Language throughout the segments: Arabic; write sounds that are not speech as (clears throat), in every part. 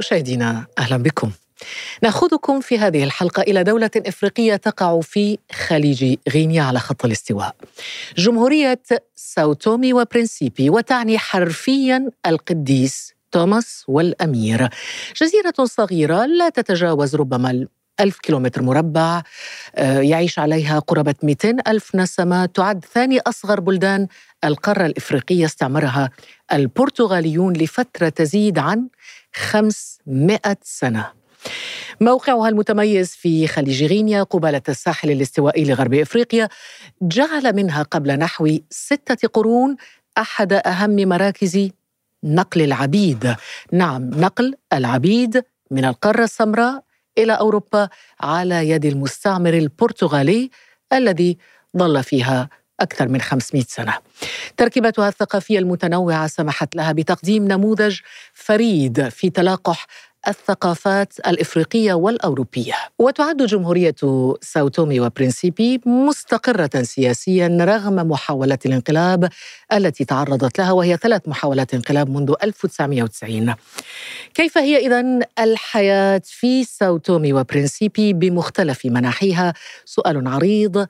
مشاهدينا أهلا بكم. نأخذكم في هذه الحلقة إلى دولة إفريقية تقع في خليج غينيا على خط الاستواء. جمهورية ساوتومي وبرنسيبي وتعني حرفيا القديس توماس والأمير. جزيرة صغيرة لا تتجاوز ربما ألف كيلومتر مربع آه، يعيش عليها قرابة 200 ألف نسمة تعد ثاني أصغر بلدان القارة الإفريقية استعمرها البرتغاليون لفترة تزيد عن 500 سنة. موقعها المتميز في خليج غينيا قبالة الساحل الاستوائي لغرب إفريقيا جعل منها قبل نحو ستة قرون أحد أهم مراكز نقل العبيد. نعم نقل العبيد من القارة السمراء إلى أوروبا على يد المستعمر البرتغالي الذي ظل فيها أكثر من 500 سنة. تركيبتها الثقافية المتنوعة سمحت لها بتقديم نموذج فريد في تلاقح الثقافات الإفريقية والأوروبية. وتعد جمهورية ساوتومي وبرنسيبي مستقرة سياسيا رغم محاولات الانقلاب التي تعرضت لها وهي ثلاث محاولات انقلاب منذ 1990 كيف هي اذا الحياة في ساوتومي وبرنسيبي بمختلف مناحيها؟ سؤال عريض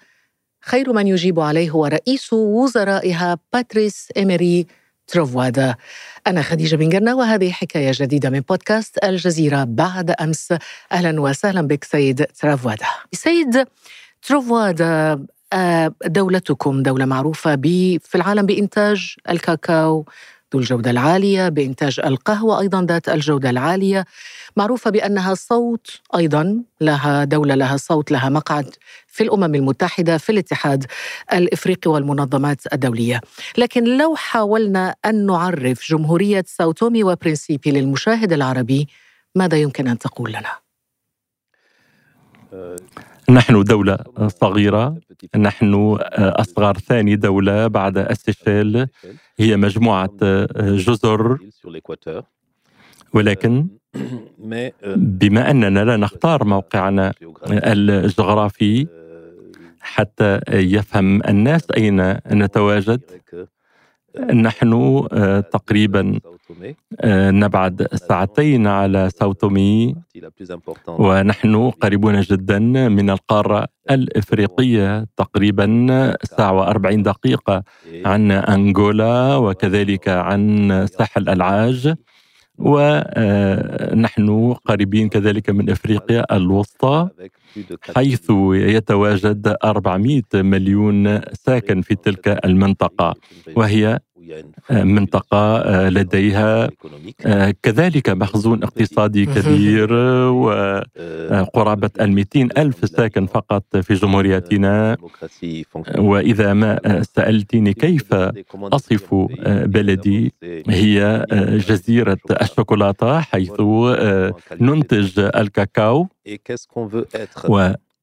خير من يجيب عليه هو رئيس وزرائها باتريس إيميري تروفوادا أنا خديجة بن قنة وهذه حكاية جديدة من بودكاست الجزيرة بعد أمس. أهلا وسهلا بك سيد تروفوادا سيد تروفوادا آه، دولتكم دولة معروفة في العالم بإنتاج الكاكاو ذو الجودة العالية بإنتاج القهوة أيضا ذات الجودة العالية معروفة بأنها صوت أيضا لها دولة لها صوت لها مقعد في الأمم المتحدة في الاتحاد الإفريقي والمنظمات الدولية لكن لو حاولنا أن نعرف جمهورية ساوتومي وبرنسيبي للمشاهد العربي ماذا يمكن أن تقول لنا؟ نحن دولة صغيرة. نحن أصغر ثاني دولة بعد السيشيل. هي مجموعة جزر. ولكن بما أننا لا نختار موقعنا الجغرافي حتى يفهم الناس أين نتواجد نحن آه، تقريبا آه، نبعد ساعتين على ساوتومي ونحن قريبون جدا من القارة الإفريقية تقريبا ساعة وأربعين دقيقة عن أنغولا وكذلك عن ساحل العاج ونحن قريبين كذلك من إفريقيا الوسطى حيث يتواجد 400 مليون ساكن في تلك المنطقة. وهي منطقة لديها كذلك مخزون اقتصادي كبير وقرابة المئتين ألف ساكن فقط في جمهوريتنا. وإذا ما سألتني كيف أصف بلدي هي جزيرة الشوكولاتة حيث ننتج الكاكاو.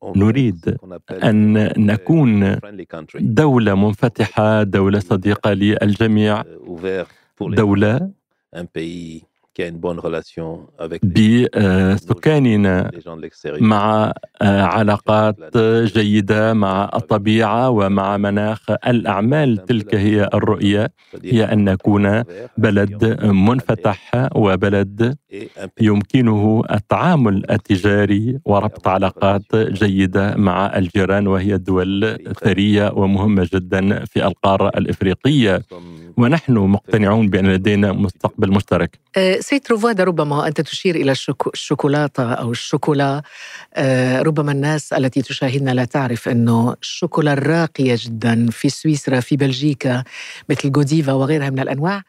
نريد أن نكون دولة منفتحة دولة صديقة للجميع دولة بسكاننا مع آه، علاقات جيدة مع الطبيعة ومع مناخ الأعمال تلك هي الرؤية هي أن نكون بلد منفتح وبلد يمكنه التعامل التجاري وربط علاقات جيدة مع الجيران وهي دول ثرية ومهمة جدا في القارة الإفريقية. ونحن مقتنعون بأن لدينا مستقبل مشترك. سيد روفادا ربما أنت تشير إلى الشوكولاتة أو الشوكولا. أه، ربما الناس التي تشاهدنا لا تعرف أنه الشوكولا الراقية جدا في سويسرا في بلجيكا مثل جوديفا وغيرها من الأنواع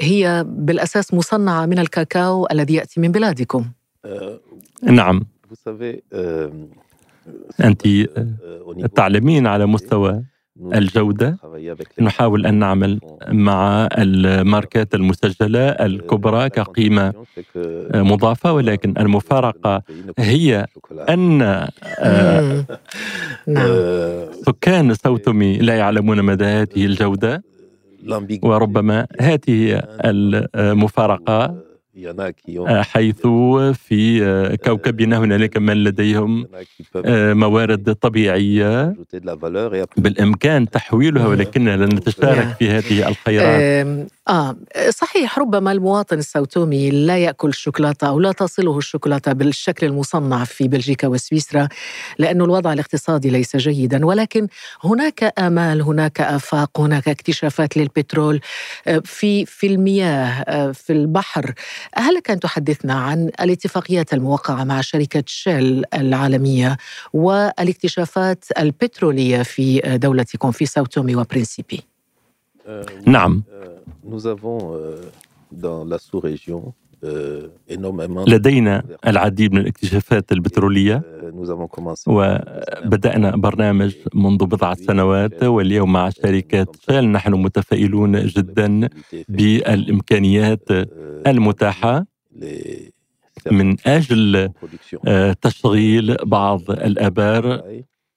هي بالأساس مصنعة من الكاكاو الذي يأتي من بلادكم. أه، نعم. أنت تعلمين على مستوى الجودة. نحاول أن نعمل مع الماركات المسجلة الكبرى كقيمة مضافة ولكن المفارقة هي أن (laughs) نعم. سكان سوتومي لا يعلمون مدى هذه الجودة. وربما هذه المفارقة حيث في كوكبنا هنالك من لديهم موارد طبيعيه بالامكان تحويلها ولكننا لن نتشارك في هذه الخيرات آه صحيح ربما المواطن السوتومي لا يأكل الشوكولاتة أو لا تصله الشوكولاتة بالشكل المصنع في بلجيكا وسويسرا لأن الوضع الاقتصادي ليس جيدا ولكن هناك آمال هناك آفاق هناك اكتشافات للبترول آه، في في المياه آه، في البحر هل لك أن تحدثنا عن الاتفاقيات الموقعة مع شركة شيل العالمية والاكتشافات البترولية في دولتكم في ساوتومي وبرنسيبي. نعم. لدينا العديد من الاكتشافات البترولية. وبدأنا برنامج منذ بضعة سنوات واليوم مع شركات شيل نحن متفائلون جدا بالإمكانيات المتاحة. من أجل تشغيل بعض الآبار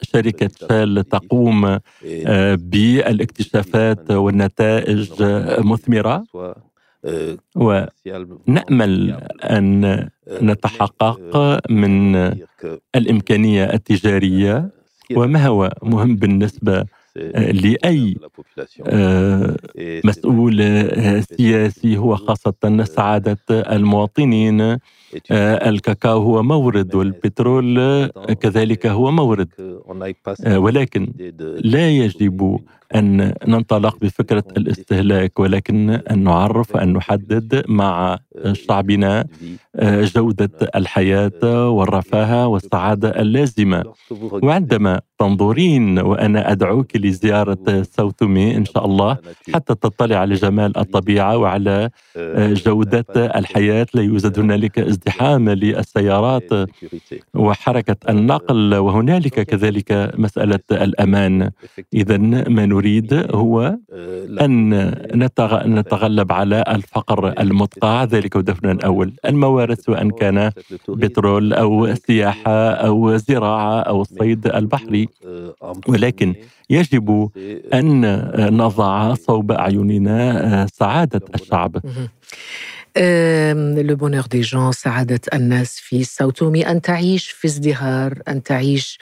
شركة شال تقوم آه، بالإكتشافات والنتائج مثمرة. ونأمل أن نتحقق من الإمكانية التجارية وما هو مهم بالنسبة لأي آه، مسؤول سياسي هو خاصة سعادة المواطنين آه، الكاكاو هو مورد والبترول كذلك هو مورد آه، ولكن لا يجب أن ننطلق بفكرة الاستهلاك ولكن أن نعرف أن نحدد مع شعبنا جودة الحياة والرفاهة والسعادة اللازمة. وعندما تنظرين وأنا أدعوك لزيارة سوتومي إن شاء الله حتى تطلع على جمال الطبيعة وعلى جودة الحياة. لا يوجد هنالك ازدحام للسيارات وحركة النقل وهنالك كذلك مسألة الأمان. إذا ما نريد هو أن نتغلب على الفقر المدقع ذلك هدفنا الأول. الموارد سواء كان بترول أو سياحة أو زراعة أو الصيد البحري. ولكن يجب أن نضع صوب أعيننا سعادة الشعب. le bonheur des gens سعادة الناس في ساوتومي أن تعيش في ازدهار أن تعيش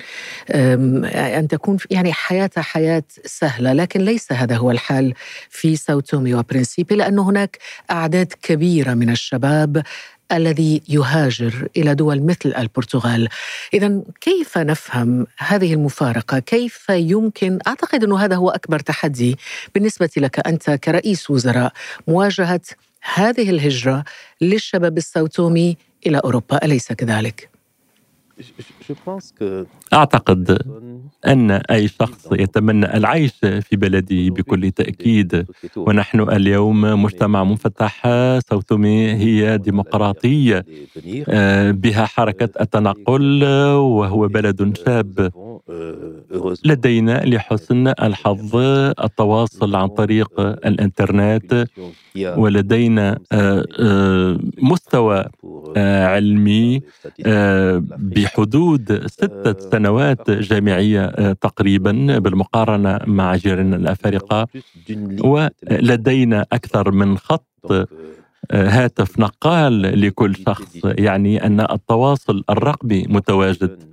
أن تكون يعني حياتها حياة سهلة. لكن ليس هذا هو الحال في ساوتومي وبرنسيبي لأن هناك أعداد كبيرة من الشباب الذي يهاجر إلى دول مثل البرتغال. اذا كيف نفهم هذه المفارقة؟ كيف يمكن؟ أعتقد إنه هذا هو أكبر تحدي بالنسبة لك أنت كرئيس وزراء. مواجهة هذه الهجرة للشباب السوتومي إلى أوروبا أليس كذلك؟ أعتقد أن أي شخص يتمنى العيش في بلده بكل تأكيد. ونحن اليوم مجتمع مفتح سوتومي هي ديمقراطية آه، بها حركة التنقل وهو بلد شاب. لدينا لحسن الحظ التواصل عن طريق الإنترنت. ولدينا آه، آه، مستوى علمي بحدود ستة سنوات جامعية تقريبا بالمقارنة مع جيراننا الأفارقة. ولدينا أكثر من خط هاتف نقال لكل شخص يعني أن التواصل الرقمي متواجد.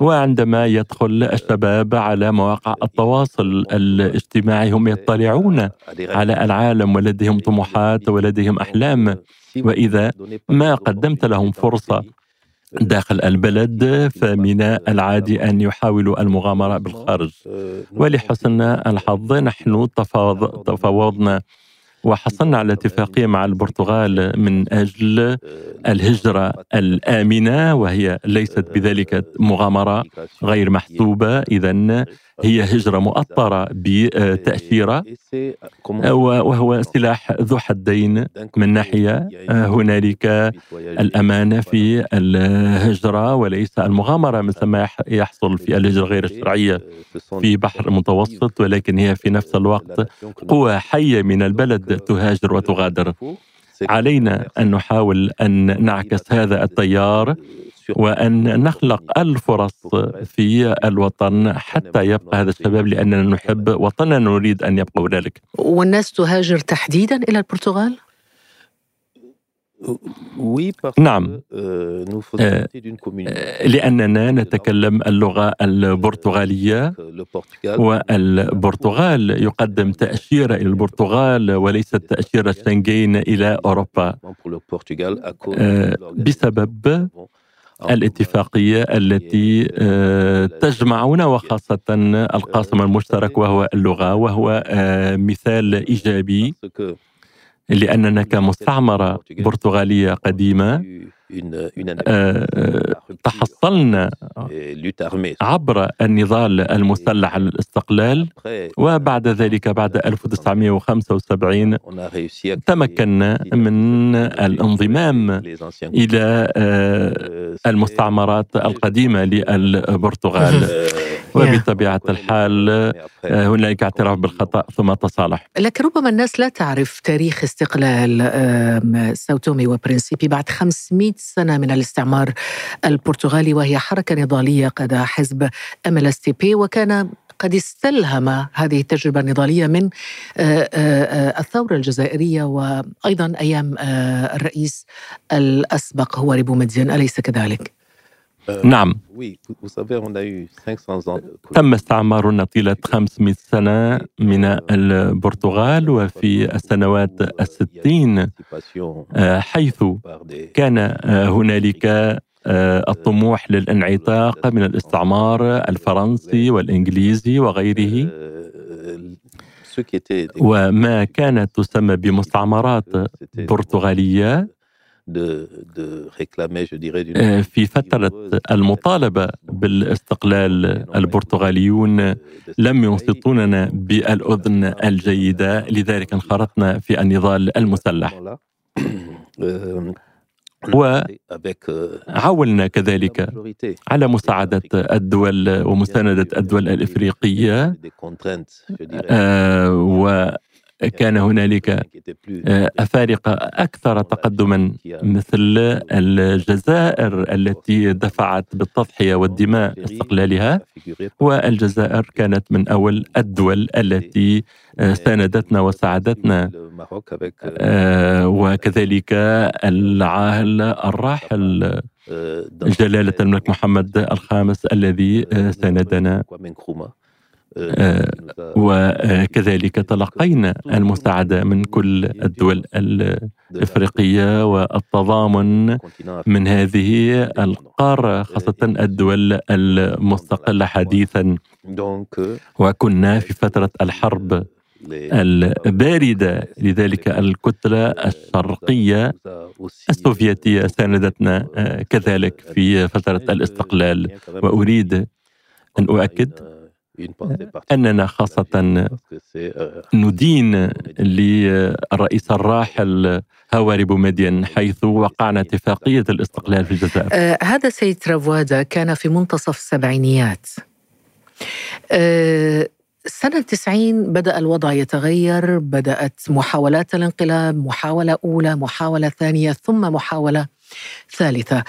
وعندما يدخل الشباب على مواقع التواصل الاجتماعي هم يطلعون على العالم ولديهم طموحات ولديهم أحلام. وإذا ما قدمت لهم فرصة داخل البلد فمن العادي أن يحاولوا المغامرة بالخارج. ولحسن الحظ نحن تفاوضنا. وحصلنا على اتفاقية مع البرتغال من أجل الهجرة الآمنة وهي ليست بذلك مغامرة غير محسوبة. اذا هي هجرة مؤطرة بتأشيرة وهو سلاح ذو حدين من ناحية هنالك الأمانة في الهجرة وليس المغامرة مثل ما يحصل في الهجرة غير الشرعية في بحر المتوسط ولكن هي في نفس الوقت قوى حية من البلد تهاجر وتغادر. علينا أن نحاول أن نعكس هذا التيار وأن نخلق الفرص في الوطن حتى يبقى هذا الشباب لأننا نحب وطننا نريد أن يبقى هنالك والناس تهاجر تحديدا إلى البرتغال؟ نعم. آه، لأننا نتكلم اللغة البرتغالية. والبرتغال يقدم تأشيرة إلى البرتغال وليست تأشيرة شنغين إلى أوروبا. بسبب الاتفاقية التي تجمعنا وخاصة القاسم المشترك وهو اللغة وهو مثال إيجابي. لأننا كمستعمرة برتغالية قديمة. آه، تحصلنا عبر النضال المسلح على الاستقلال وبعد ذلك بعد 1975 تمكنا من الانضمام إلى آه، المستعمرات القديمة للبرتغال. (laughs) وبطبيعة الحال آه، هناك اعتراف بالخطأ ثم تصالح لكن ربما الناس لا تعرف تاريخ استقلال ساوتومي وبرنسيبي بعد 500 سنة من الاستعمار البرتغالي وهي حركة نضالية قاد حزب بي وكان قد استلهم هذه التجربة النضالية من الثورة الجزائرية وأيضا أيام الرئيس الأسبق هو ريبو مدين أليس كذلك؟ نعم تم استعمارنا طيلة 500 سنة من البرتغال وفي السنوات الستين. آه، حيث كان آه، هنالك آه، الطموح للانعتاق من الاستعمار الفرنسي والإنجليزي وغيره. وما كانت تسمى بمستعمرات برتغالية. آه، في فترة المطالبة بالاستقلال البرتغاليون لم ينصتوننا بالأذن الجيدة لذلك انخرطنا في النضال المسلح. (clears throat) وعولنا كذلك على مساعدة الدول ومساندة الدول الإفريقية. آه كان هنالك أفارقة أكثر تقدما مثل الجزائر التي دفعت بالتضحية والدماء استقلالها والجزائر كانت من أول الدول التي ساندتنا وساعدتنا. وكذلك العاهل الراحل جلالة الملك محمد الخامس الذي ساندنا. آه، وكذلك تلقينا المساعدة من كل الدول الإفريقية والتضامن من هذه القارة خاصة الدول المستقلة حديثا. وكنا في فترة الحرب الباردة لذلك الكتلة الشرقية السوفيتية ساندتنا آه، كذلك في فترة الاستقلال. وأريد أن أؤكد (laughs) أننا خاصة ندين للرئيس الراحل هواري بومدين حيث وقعنا اتفاقية الاستقلال في الجزائر. آه هذا سيد ترافوادا كان في منتصف السبعينيات. آه سنة 90 بدأ الوضع يتغير بدأت محاولات الانقلاب محاولة أولى محاولة ثانية ثم محاولة ثالثة.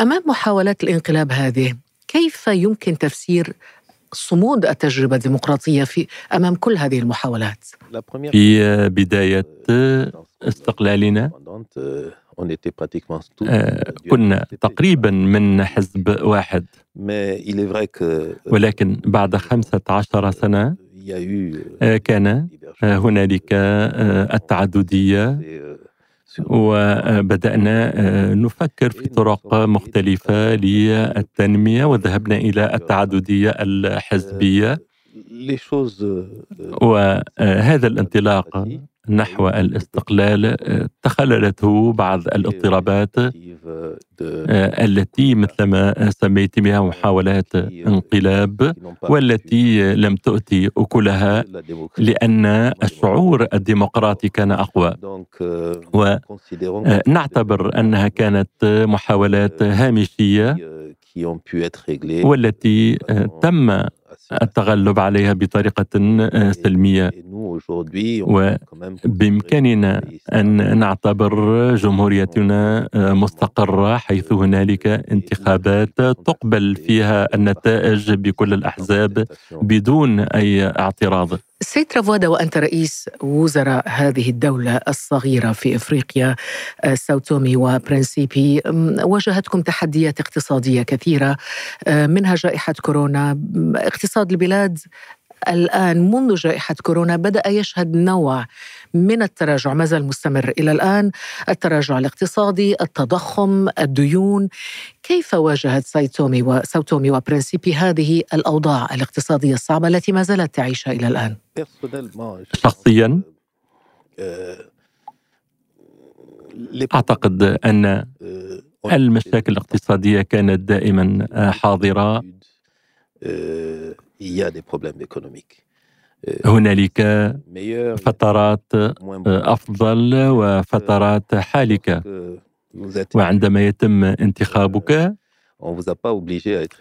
أمام محاولات الانقلاب هذه كيف يمكن تفسير صمود التجربة الديمقراطية في أمام كل هذه المحاولات. في بداية استقلالنا آه، كنا تقريبا من حزب واحد. ولكن بعد خمسة عشر سنة آه، كان هنالك آه، التعددية. وبدأنا آه، نفكر في طرق مختلفة للتنمية وذهبنا إلى التعددية الحزبية. وهذا الانطلاق. نحو الاستقلال تخللته بعض الاضطرابات آه، التي مثلما سميت بها محاولات انقلاب والتي لم تؤتي أكلها لأن الشعور الديمقراطي كان أقوى. ونعتبر أنها كانت محاولات هامشية والتي تم التغلب عليها بطريقة آه، سلمية وبإمكاننا أن نعتبر جمهوريتنا آه، مستقرة حيث هنالك انتخابات تقبل فيها النتائج بكل الأحزاب بدون أي اعتراض سيد رافوادا وأنت رئيس وزراء هذه الدولة الصغيرة في إفريقيا آه، ساوتومي وبرنسيبي واجهتكم تحديات اقتصادية كثيرة آه، منها جائحة كورونا اقتصاد البلاد الآن منذ جائحة كورونا بدأ يشهد نوع من التراجع ما زال مستمر. إلى الآن التراجع الاقتصادي التضخم الديون. كيف واجهت سايتومي وساوتومي وبرنسيبي هذه الأوضاع الاقتصادية الصعبة التي ما زالت تعيشها إلى الآن؟ شخصيا؟ أعتقد أن المشاكل الاقتصادية كانت دائما حاضرة. هنالك فترات أفضل وفترات حالكه وعندما يتم انتخابك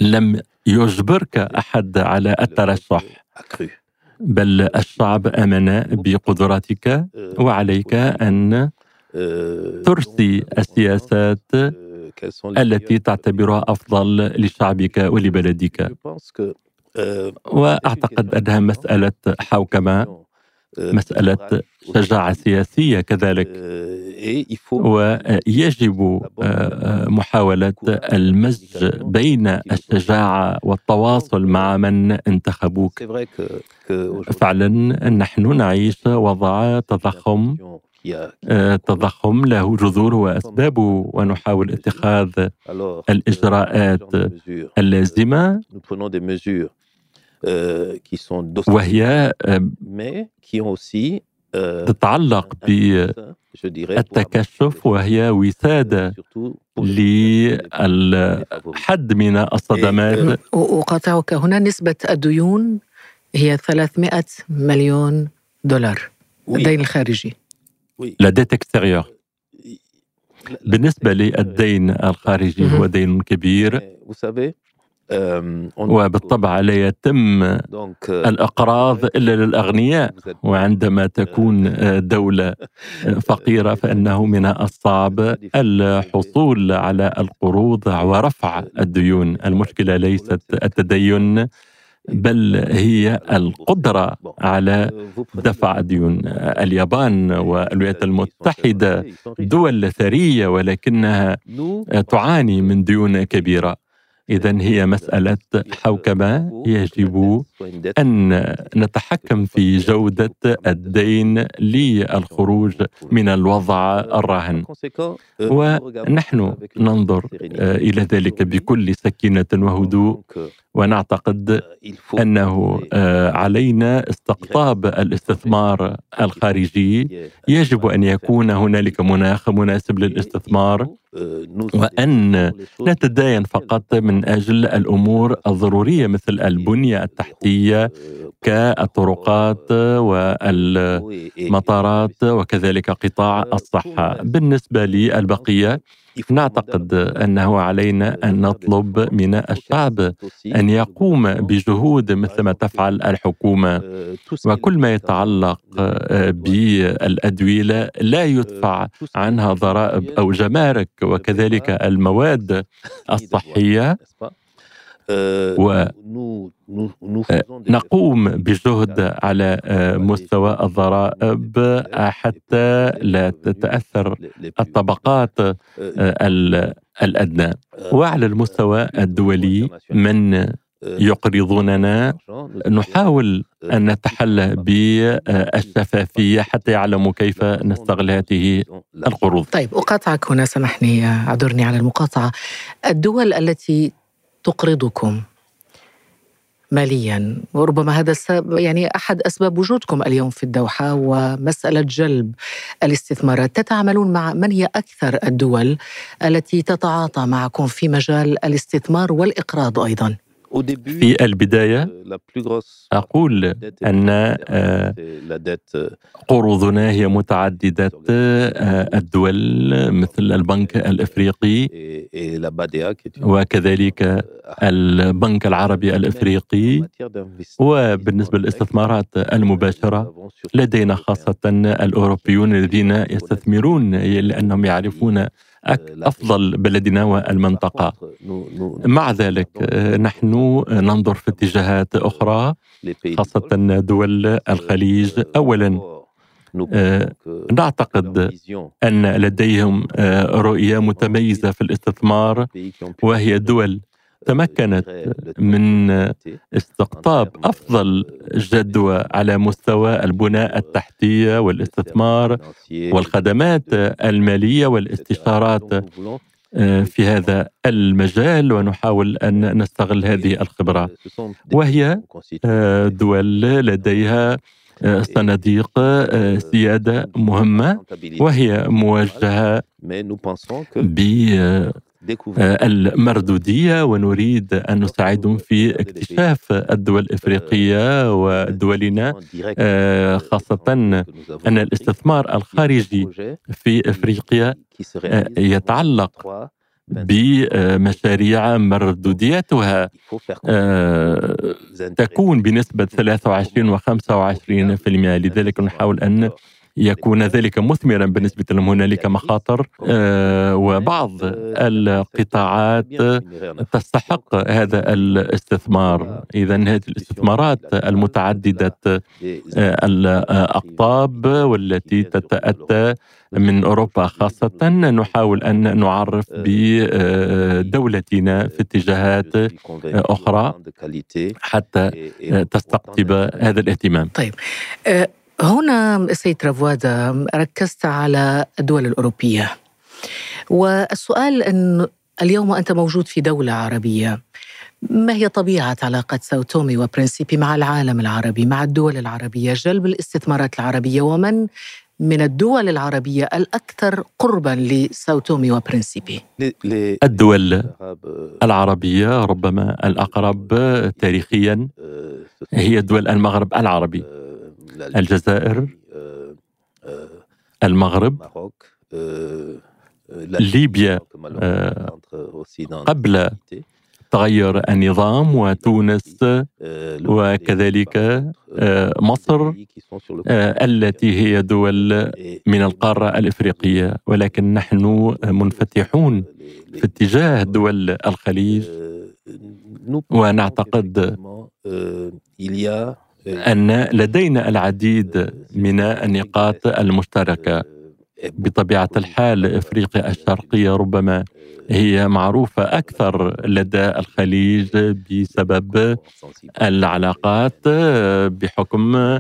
لم يجبرك أحد على الترشح. بل الشعب أمن بقدراتك وعليك أن ترسي السياسات التي تعتبرها أفضل لشعبك ولبلدك. وأعتقد أنها مسألة حوكمة مسألة شجاعة سياسية كذلك. ويجب محاولة المزج بين الشجاعة والتواصل مع من انتخبوك. فعلا نحن نعيش وضع تضخم تضخم له جذور واسبابه ونحاول اتخاذ الإجراءات اللازمة. وهي تتعلق بالتقشف وهي وسادة للحد من الصدمات. أقاطعك هنا نسبة الديون هي 300 مليون دولار الدين الخارجي. la dette extérieure. بالنسبة للدين الخارجي هو دين كبير. وبالطبع لا يتم الإقراض إلا للأغنياء. وعندما تكون (laughs) دولة فقيرة فإنه من الصعب الحصول على القروض ورفع الديون. المشكلة ليست التدين بل هي القدرة على دفع الديون اليابان والولايات المتحدة دول ثرية ولكنها تعاني من ديون كبيرة. إذا هي مسألة حوكمة يجب أن نتحكم في جودة الدين للخروج من الوضع الراهن. ونحن ننظر إلى ذلك بكل سكينة وهدوء. ونعتقد أنه علينا استقطاب الاستثمار الخارجي. يجب أن يكون هنالك مناخ مناسب للاستثمار. وأن نتداين فقط من أجل الأمور الضرورية مثل البنية التحتية كالطرقات والمطارات وكذلك قطاع الصحة. بالنسبة للبقيه نعتقد انه علينا ان نطلب من الشعب ان يقوم بجهود مثل ما تفعل الحكومة وكل ما يتعلق بالادويه لا يدفع عنها ضرائب أو جمارك وكذلك المواد الصحيه ونقوم بجهد على مستوى الضرائب حتى لا تتأثر الطبقات الأدنى. وعلى المستوى الدولي من يقرضوننا نحاول أن نتحلى بالشفافية حتى يعلموا كيف نستغل هذه القروض. طيب أقاطعك هنا سامحني أعذرني على المقاطعة. الدول التي تقرضكم ماليا. وربما هذا يعني أحد أسباب وجودكم اليوم في الدوحة ومسألة جلب الاستثمارات. تتعاملون مع من هي أكثر الدول التي تتعاطى معكم في مجال الاستثمار والإقراض أيضا؟ في البداية أقول أن آه، قروضنا هي متعددة آه، الدول مثل البنك الإفريقي وكذلك البنك العربي الإفريقي وبالنسبة للاستثمارات المباشرة لدينا خاصة الأوروبيون الذين يستثمرون لأنهم يعرفون أفضل بلدنا والمنطقة. مع ذلك نحن ننظر في اتجاهات أخرى خاصة دول الخليج. اولا نعتقد أن لديهم رؤية متميزة في الاستثمار وهي دول تمكنت من استقطاب أفضل جدوى على مستوى البناء التحتية والاستثمار والخدمات المالية والاستشارات آه، في هذا المجال ونحاول أن نستغل هذه الخبرة. وهي آه، دول لديها آه، صناديق سيادة مهمة وهي موجهة ب المردودية ونريد أن نساعدهم في اكتشاف الدول الإفريقية ودولنا آه، خاصة أن الاستثمار الخارجي في إفريقيا آه، يتعلق بمشاريع مردوديتها. تكون بنسبة 23 و 25% لذلك نحاول أن يكون ذلك مثمرا بالنسبة لهم. هنالك مخاطر آه، وبعض القطاعات تستحق هذا الاستثمار. إذا هذه الاستثمارات المتعددة آه، الأقطاب والتي تتأتى من أوروبا خاصة. نحاول أن نعرف بدولتنا في اتجاهات أخرى حتى تستقطب هذا الاهتمام. طيب آه، هنا سيد رافوادا ركزت على الدول الأوروبية. والسؤال أن اليوم أنت موجود في دولة عربية ما هي طبيعة علاقة ساوتومي وبرنسيبي مع العالم العربي مع الدول العربية؟ جلب الاستثمارات العربية ومن من الدول العربية الأكثر قربا لساوتومي وبرنسيبي؟ الدول العربية ربما الأقرب تاريخيا هي دول المغرب العربي. الجزائر آه، آه، المغرب آه، ليبيا قبل تغير النظام وتونس وكذلك مصر التي هي دول من القارة الإفريقية. ولكن نحن منفتحون في اتجاه دول الخليج. ونعتقد أن لدينا العديد من النقاط المشتركة. بطبيعة الحال إفريقيا الشرقية ربما هي معروفة أكثر لدى الخليج بسبب العلاقات بحكم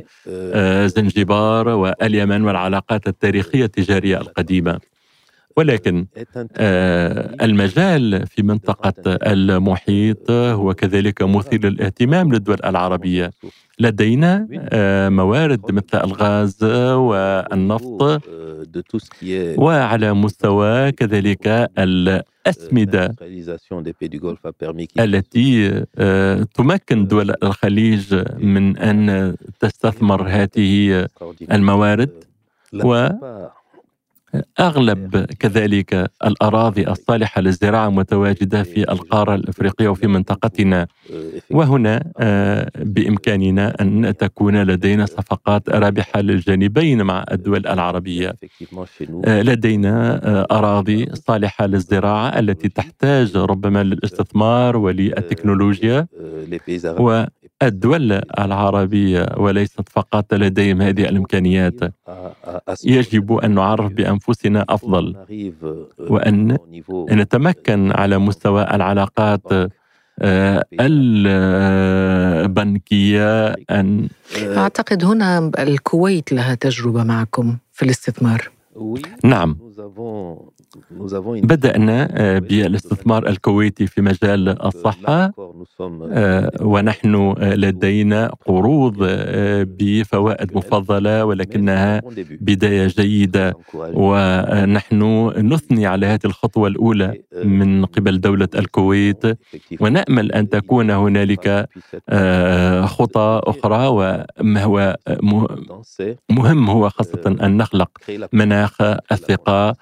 زنجبار واليمن والعلاقات التاريخية التجاريه القديمة. ولكن آه، المجال في منطقة المحيط هو كذلك مثير للاهتمام للدول العربية. لدينا آه، موارد مثل الغاز والنفط وعلى مستوى كذلك الأسمدة التي آه، تمكن دول الخليج من أن تستثمر هذه الموارد. و أغلب كذلك الأراضي الصالحة للزراعة متواجدة في القارة الأفريقية وفي منطقتنا. وهنا آه، بإمكاننا أن تكون لدينا صفقات رابحة للجانبين مع الدول العربية. آه، لدينا آه، أراضي صالحة للزراعة التي تحتاج ربما للاستثمار وللتكنولوجيا. الدول العربية وليست فقط لديهم هذه الإمكانيات. يجب أن نعرف بأنفسنا أفضل وأن نتمكن على مستوى العلاقات آه، البنكية أن أعتقد هنا الكويت لها تجربة معكم في الاستثمار. نعم. بدأنا آه، بالاستثمار الكويتي في مجال الصحة آه، ونحن آه، لدينا قروض بفوائد مفضلة ولكنها بداية جيدة ونحن نثني على هذه الخطوة الأولى من قبل دولة الكويت ونأمل أن تكون هنالك خطى أخرى وما هو مهم هو خاصة أن نخلق مناخ الثقة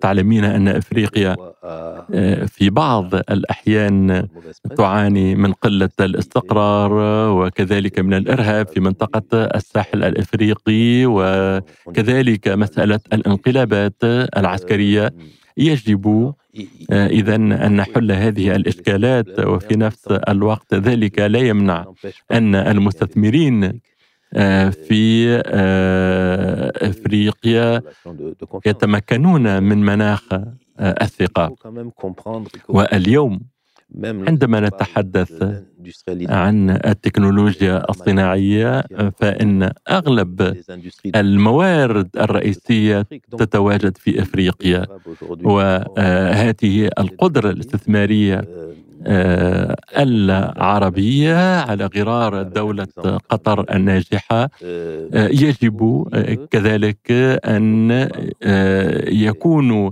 تعلمين أن إفريقيا آه، في بعض الأحيان تعاني من قلة الاستقرار وكذلك من الإرهاب في منطقة الساحل الإفريقي وكذلك مسألة الانقلابات العسكرية يجب إذا أن نحل هذه الإشكالات وفي نفس الوقت ذلك لا يمنع أن المستثمرين في إفريقيا يتمكنون من مناخ الثقة. واليوم عندما نتحدث عن التكنولوجيا الصناعية فإن أغلب الموارد الرئيسية تتواجد في إفريقيا. وهذه القدرة الاستثمارية آه، العربية على غرار دولة قطر الناجحة. آه، يجب كذلك أن آه، يكونوا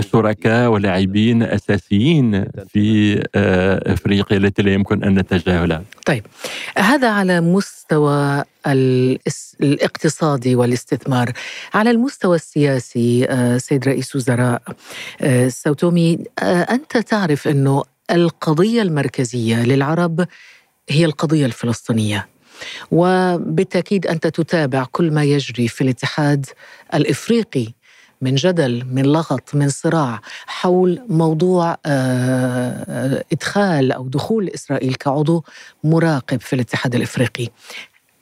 شركاء ولاعبين أساسيين في إفريقيا التي لا يمكن أن نتجاهلها. طيب هذا على مستوى الاقتصادي والاستثمار. على المستوى السياسي سيد رئيس وزراء سوتومي أنت تعرف أنه القضية المركزية للعرب هي القضية الفلسطينية. وبالتأكيد أنت تتابع كل ما يجري في الاتحاد الإفريقي من جدل من لغط من صراع حول موضوع آه، إدخال أو دخول إسرائيل كعضو مراقب في الاتحاد الإفريقي.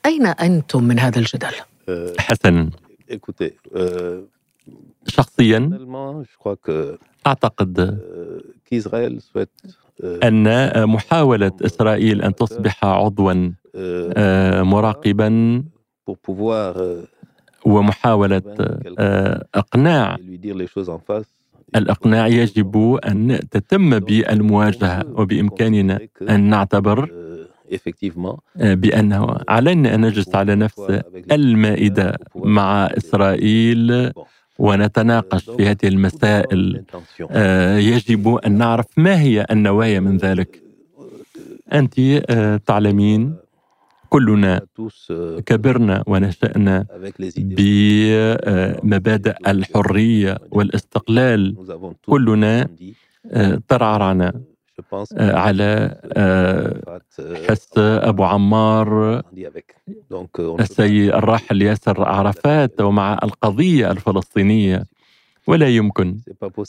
أين أنتم من هذا الجدل؟ حسنا. شخصيا؟ أعتقد. أن محاولة إسرائيل أن تصبح عضوا آه، مراقبا ومحاولة آه، إقناع. الإقناع يجب أن تتم بالمواجهة وبإمكاننا أن نعتبر آه، بأنه علينا أن نجلس على نفس المائدة مع إسرائيل. ونتناقش في هذه المسائل. آه، يجب أن نعرف ما هي النوايا من ذلك. أنت آه، تعلمين كلنا كبرنا ونشأنا بمبادئ الحرية والاستقلال. كلنا آه، ترعرعنا. على حس أبو عمار السيد الراحل ياسر عرفات ومع القضية الفلسطينية. ولا يمكن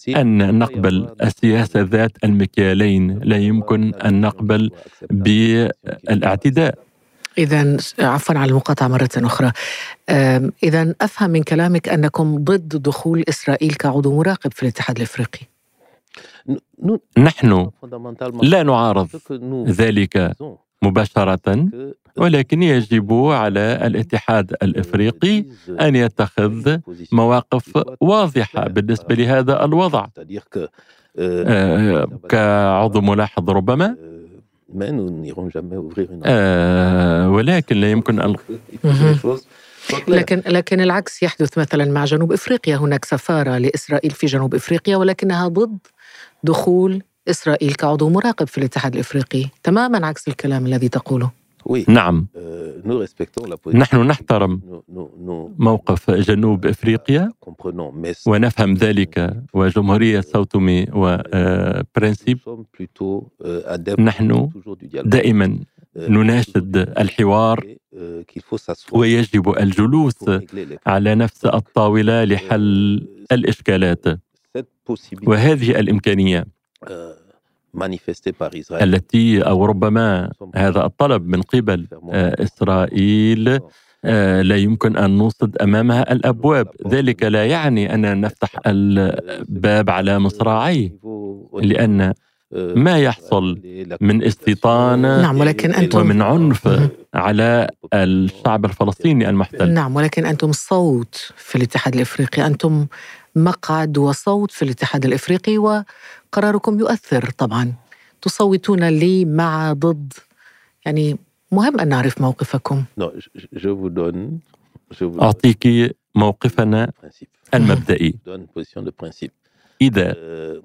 أن نقبل السياسة ذات المكيالين. لا يمكن أن نقبل بالاعتداء. إذا عفوا على المقاطعة مرة أخرى. إذا أفهم من كلامك أنكم ضد دخول إسرائيل كعضو مراقب في الاتحاد الإفريقي. نحن لا نعارض ذلك مباشرة ولكن يجب على الاتحاد الإفريقي أن يتخذ مواقف واضحة بالنسبة لهذا الوضع. كعضو ملاحظ ربما. آه ولكن لا يمكن أن (laughs) لكن لكن العكس يحدث مثلا مع جنوب إفريقيا. هناك سفارة لإسرائيل في جنوب إفريقيا ولكنها ضد دخول إسرائيل كعضو مراقب في الاتحاد الإفريقي. تماما عكس الكلام الذي تقوله. نعم. نحن نحترم موقف جنوب إفريقيا. ونفهم ذلك وجمهورية ساوتومي وبرنسيب نحن دائما نناشد الحوار ويجب الجلوس على نفس الطاولة لحل الإشكالات. وهذه الإمكانية التي أو ربما هذا الطلب من قبل آه، إسرائيل آه، لا يمكن أن نوصد أمامها الأبواب، ذلك لا يعني اننا نفتح الباب على مصراعيه. لأن ما يحصل من استيطان نعم ولكن أنتم ومن عنف على الشعب الفلسطيني المحتل. نعم ولكن أنتم صوت في الاتحاد الإفريقي. أنتم مقعد وصوت في الاتحاد الإفريقي وقراركم يؤثر طبعا. تصوتون لي مع ضد. يعني مهم أن نعرف موقفكم. اعطيك موقفنا المبدئي. إذا euh,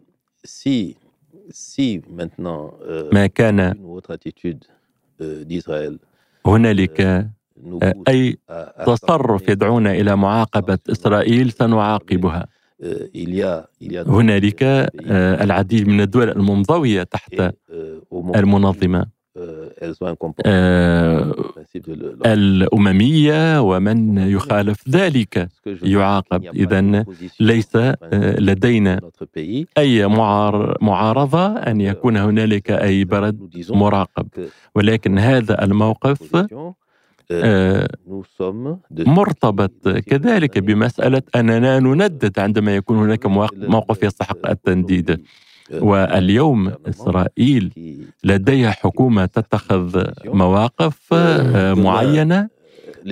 euh, ما كان euh, هنالك أي تصرف يدعونا إلى معاقبة إسرائيل سنعاقبها. هنالك آه، العديد من الدول المنضوية تحت المنظمة. آه، الأممية ومن يخالف ذلك. يعاقب. إذا ليس آه، لدينا أي معارضة أن يكون هنالك أي برد مراقب. ولكن هذا الموقف آه، مرتبط كذلك بمسألة أننا نندد عندما يكون هناك موقف يستحق التنديد. واليوم إسرائيل لديها حكومة تتخذ مواقف آه، معينة.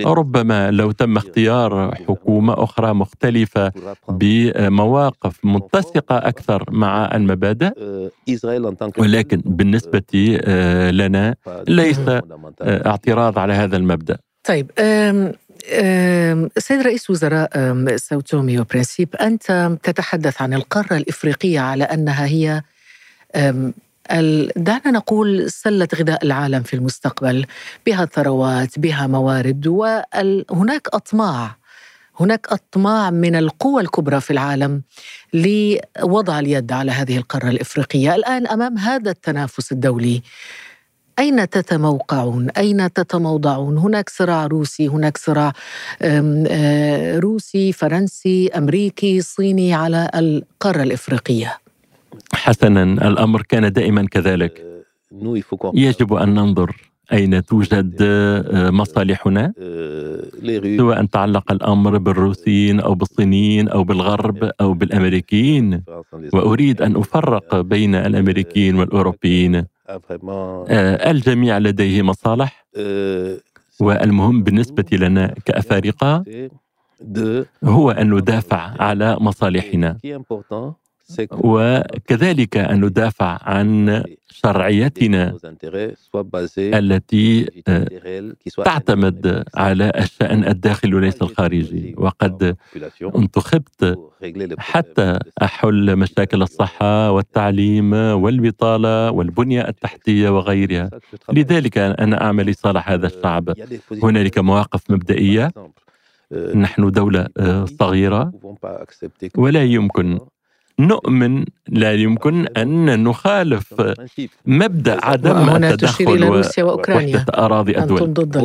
ربما لو تم اختيار حكومة أخرى مختلفة بمواقف متسقة أكثر مع المبادئ ولكن بالنسبة آه، لنا ليس آه، اعتراض على هذا المبدأ. طيب سيد رئيس وزراء ساوتومي وبرنسيب أنت تتحدث عن القارة الإفريقية على أنها هي دعنا نقول سلة غذاء العالم في المستقبل بها ثروات بها موارد وهناك أطماع هناك أطماع من القوى الكبرى في العالم لوضع اليد على هذه القارة الإفريقية الآن أمام هذا التنافس الدولي أين تتموقعون؟ أين تتموضعون؟ هناك صراع روسي، هناك صراع آه، روسي، فرنسي، أمريكي، صيني على القارة الإفريقية. حسنا الأمر كان دائما كذلك. يجب أن ننظر أين توجد آه، مصالحنا. سواء تعلق الأمر بالروسيين أو بالصينيين أو بالغرب أو بالأمريكيين. وأريد أن أفرق بين الأمريكيين والأوروبيين. الجميع لديه مصالح. والمهم بالنسبة لنا كأفارقة هو أن ندافع على مصالحنا. وكذلك أن ندافع عن شرعيتنا التي آه، تعتمد على الشأن الداخلي وليس الخارجي. وقد انتخبت حتى أحل مشاكل الصحة والتعليم والبطالة والبنية التحتية وغيرها. لذلك أنا أعمل لصالح هذا الشعب. هنالك مواقف مبدئية. نحن دولة آه، صغيرة. ولا يمكن نؤمن لا يمكن أن نخالف مبدأ عدم التدخل إلى روسيا وأوكرانيا. أراضي الدول ضد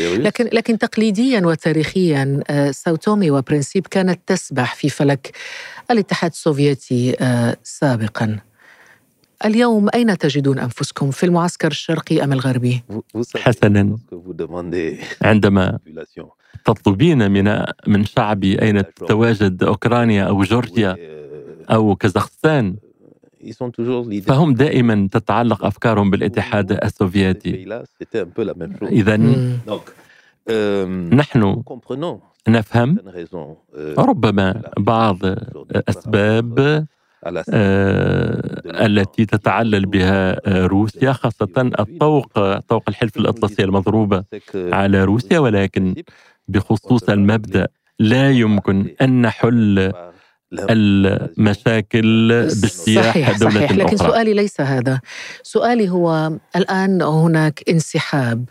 لكن لكن تقليديا وتاريخيا آه، ساوتومي وبرنسيب كانت تسبح في فلك الاتحاد السوفيتي آه، سابقا. اليوم أين تجدون أنفسكم؟ في المعسكر الشرقي أم الغربي؟ حسنا. (laughs) عندما تطلبين من من شعبي أين تتواجد أوكرانيا أو جورجيا؟ أو كازاخستان. فهم دائما تتعلق أفكارهم بالاتحاد السوفيتي. إذا نحن نفهم ربما بعض الأسباب آه التي تتعلل بها روسيا خاصة الطوق طوق الحلف الأطلسي المضروبة على روسيا ولكن بخصوص المبدأ لا يمكن أن نحل المشاكل باجتياح صحيح. دولة صحيح لكن أخرى. سؤالي ليس هذا. سؤالي هو الآن هناك انسحاب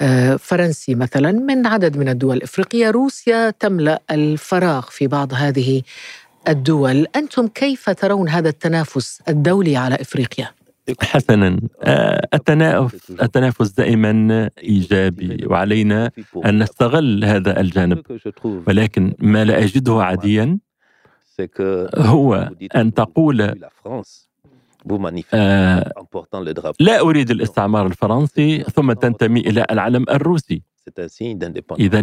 آه، فرنسي مثلا من عدد من الدول الإفريقية، روسيا تملأ الفراغ في بعض هذه الدول، أنتم كيف ترون هذا التنافس الدولي على إفريقيا؟ حسنا. آه، التنافس التنافس دائما إيجابي وعلينا أن نستغل هذا الجانب. ولكن ما لا أجده عاديا هو أن تقول آه لا أريد الاستعمار الفرنسي ثم تنتمي إلى العلم الروسي. إذا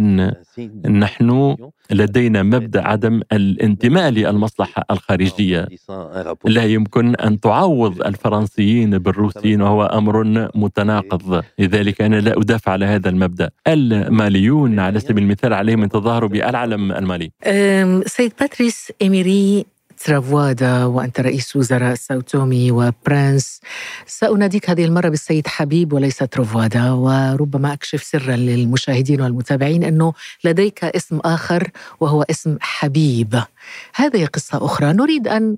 نحن لدينا مبدأ عدم الانتماء للمصلحة الخارجية. لا يمكن أن تعوض الفرنسيين بالروسيين وهو أمر متناقض. لذلك أنا لا أدافع على هذا المبدأ. الماليون على سبيل المثال عليهم أن تظاهروا بالعلم المالي. سيد باتريس إميري ترافوادا وأنت رئيس وزراء ساوتومي وبرانس سأناديك هذه المرة بالسيد حبيب وليس ترافوادا وربما أكشف سرا للمشاهدين والمتابعين أنه لديك اسم آخر وهو اسم حبيب. هذه قصة أخرى. نريد أن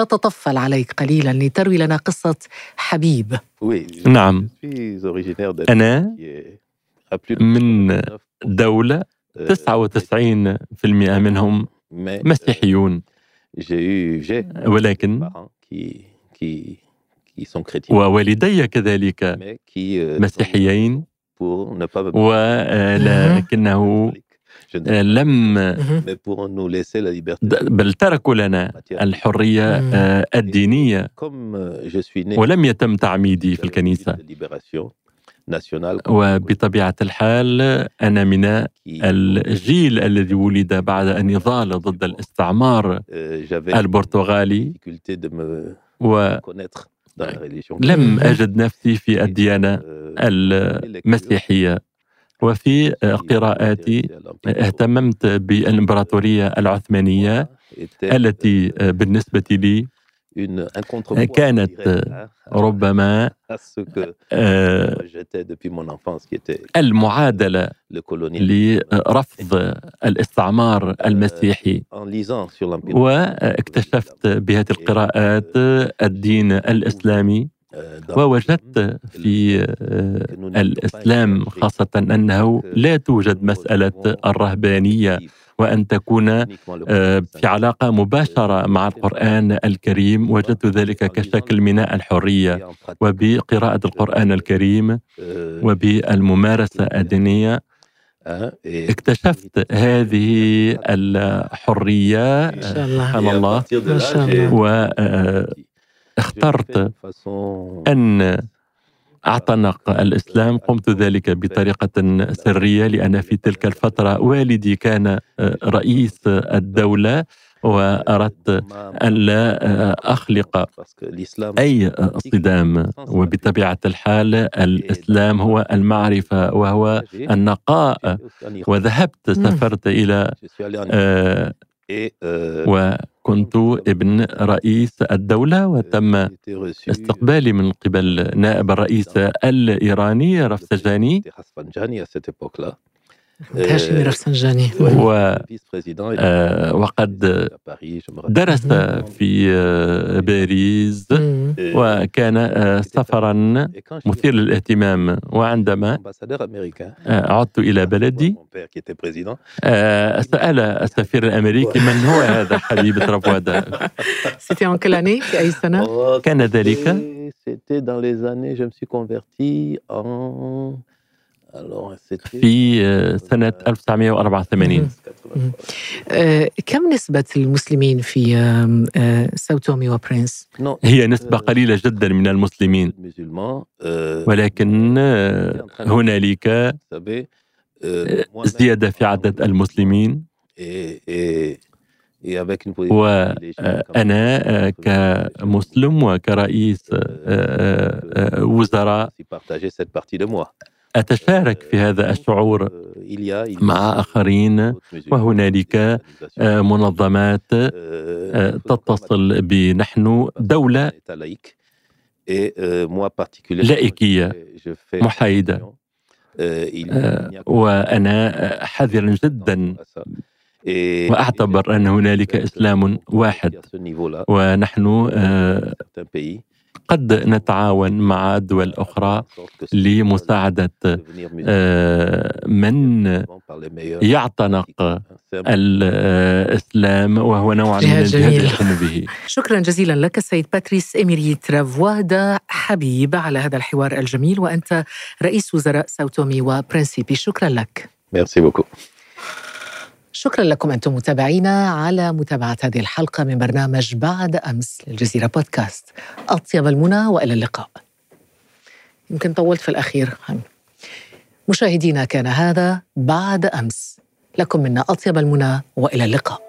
نتطفل عليك قليلا لتروي لنا قصة حبيب. نعم. أنا من دولة 99% منهم مسيحيون. ولكن ووالدي كذلك مسيحيين ولكنه لم بل تركوا لنا الحرية الدينية ولم يتم تعميدي في الكنيسة وبطبيعة الحال أنا من الجيل الذي ولد بعد النضال ضد الاستعمار البرتغالي. و لم أجد نفسي في الديانة المسيحية. وفي قراءاتي اهتممت بالإمبراطورية العثمانية التي بالنسبة لي كانت ربما المعادلة لرفض الاستعمار المسيحي واكتشفت بهذه القراءات الدين الإسلامي. ووجدت في الإسلام خاصة أنه لا توجد مسألة الرهبانية. وأن تكون آه، في علاقة مباشرة مع القرآن الكريم وجدت ذلك كشكل من الحرية وبقراءة القرآن الكريم وبالممارسة الدينية. اكتشفت هذه الحرية سبحان الله. و آه، اخترت أن اعتنق الإسلام. قمت ذلك بطريقة سرية لأن في تلك الفترة والدي كان آه، رئيس الدولة وأردت الا آه، أخلق أي صدام. وبطبيعة الحال الإسلام هو المعرفة وهو النقاء. وذهبت سافرت إلى آه، وكنت ابن رئيس الدولة وتم استقبالي من قبل نائب الرئيس الإيراني رفسجاني هاشمي رفسنجاني و آه، وقد درس في آه، باريس وكان آه، سفرا مثير للاهتمام. وعندما عدت إلى بلدي سأل السفير الأمريكي من هو هذا حبيب en quelle année في أي سنة؟ كان ذلك؟ C'était dans les années, je me suis converti en في آه، سنة 1984 آه، كم نسبة المسلمين في آه، ساوتومي وبرنس؟ هي نسبة قليلة جدا من المسلمين. ولكن هنالك زيادة في عدد المسلمين. وأنا كمسلم وكرئيس وزراء. أتشارك في هذا الشعور مع آخرين وهنالك آه، منظمات آه، تتصل بنحن دولة لائكية محايدة. آه، وأنا حذر جدا. وأعتبر أن هنالك إسلام واحد. ونحن قد نتعاون مع دول أخرى لمساعدة آه، من يعتنق الإسلام وهو نوع من الجهاد يقوم به (laughs) شكرا جزيلا لك السيد باتريس إميري ترافوادا حبيب على هذا الحوار الجميل وأنت رئيس وزراء ساوتومي وبرنسيبي. شكرا لك. Merci beaucoup. شكرا لكم أنتم متابعينا على متابعة هذه الحلقة من برنامج بعد أمس للجزيرة بودكاست. أطيب المنى وإلى اللقاء. يمكن طولت في الأخير. مشاهدينا كان هذا بعد أمس. لكم منا أطيب المنى وإلى اللقاء.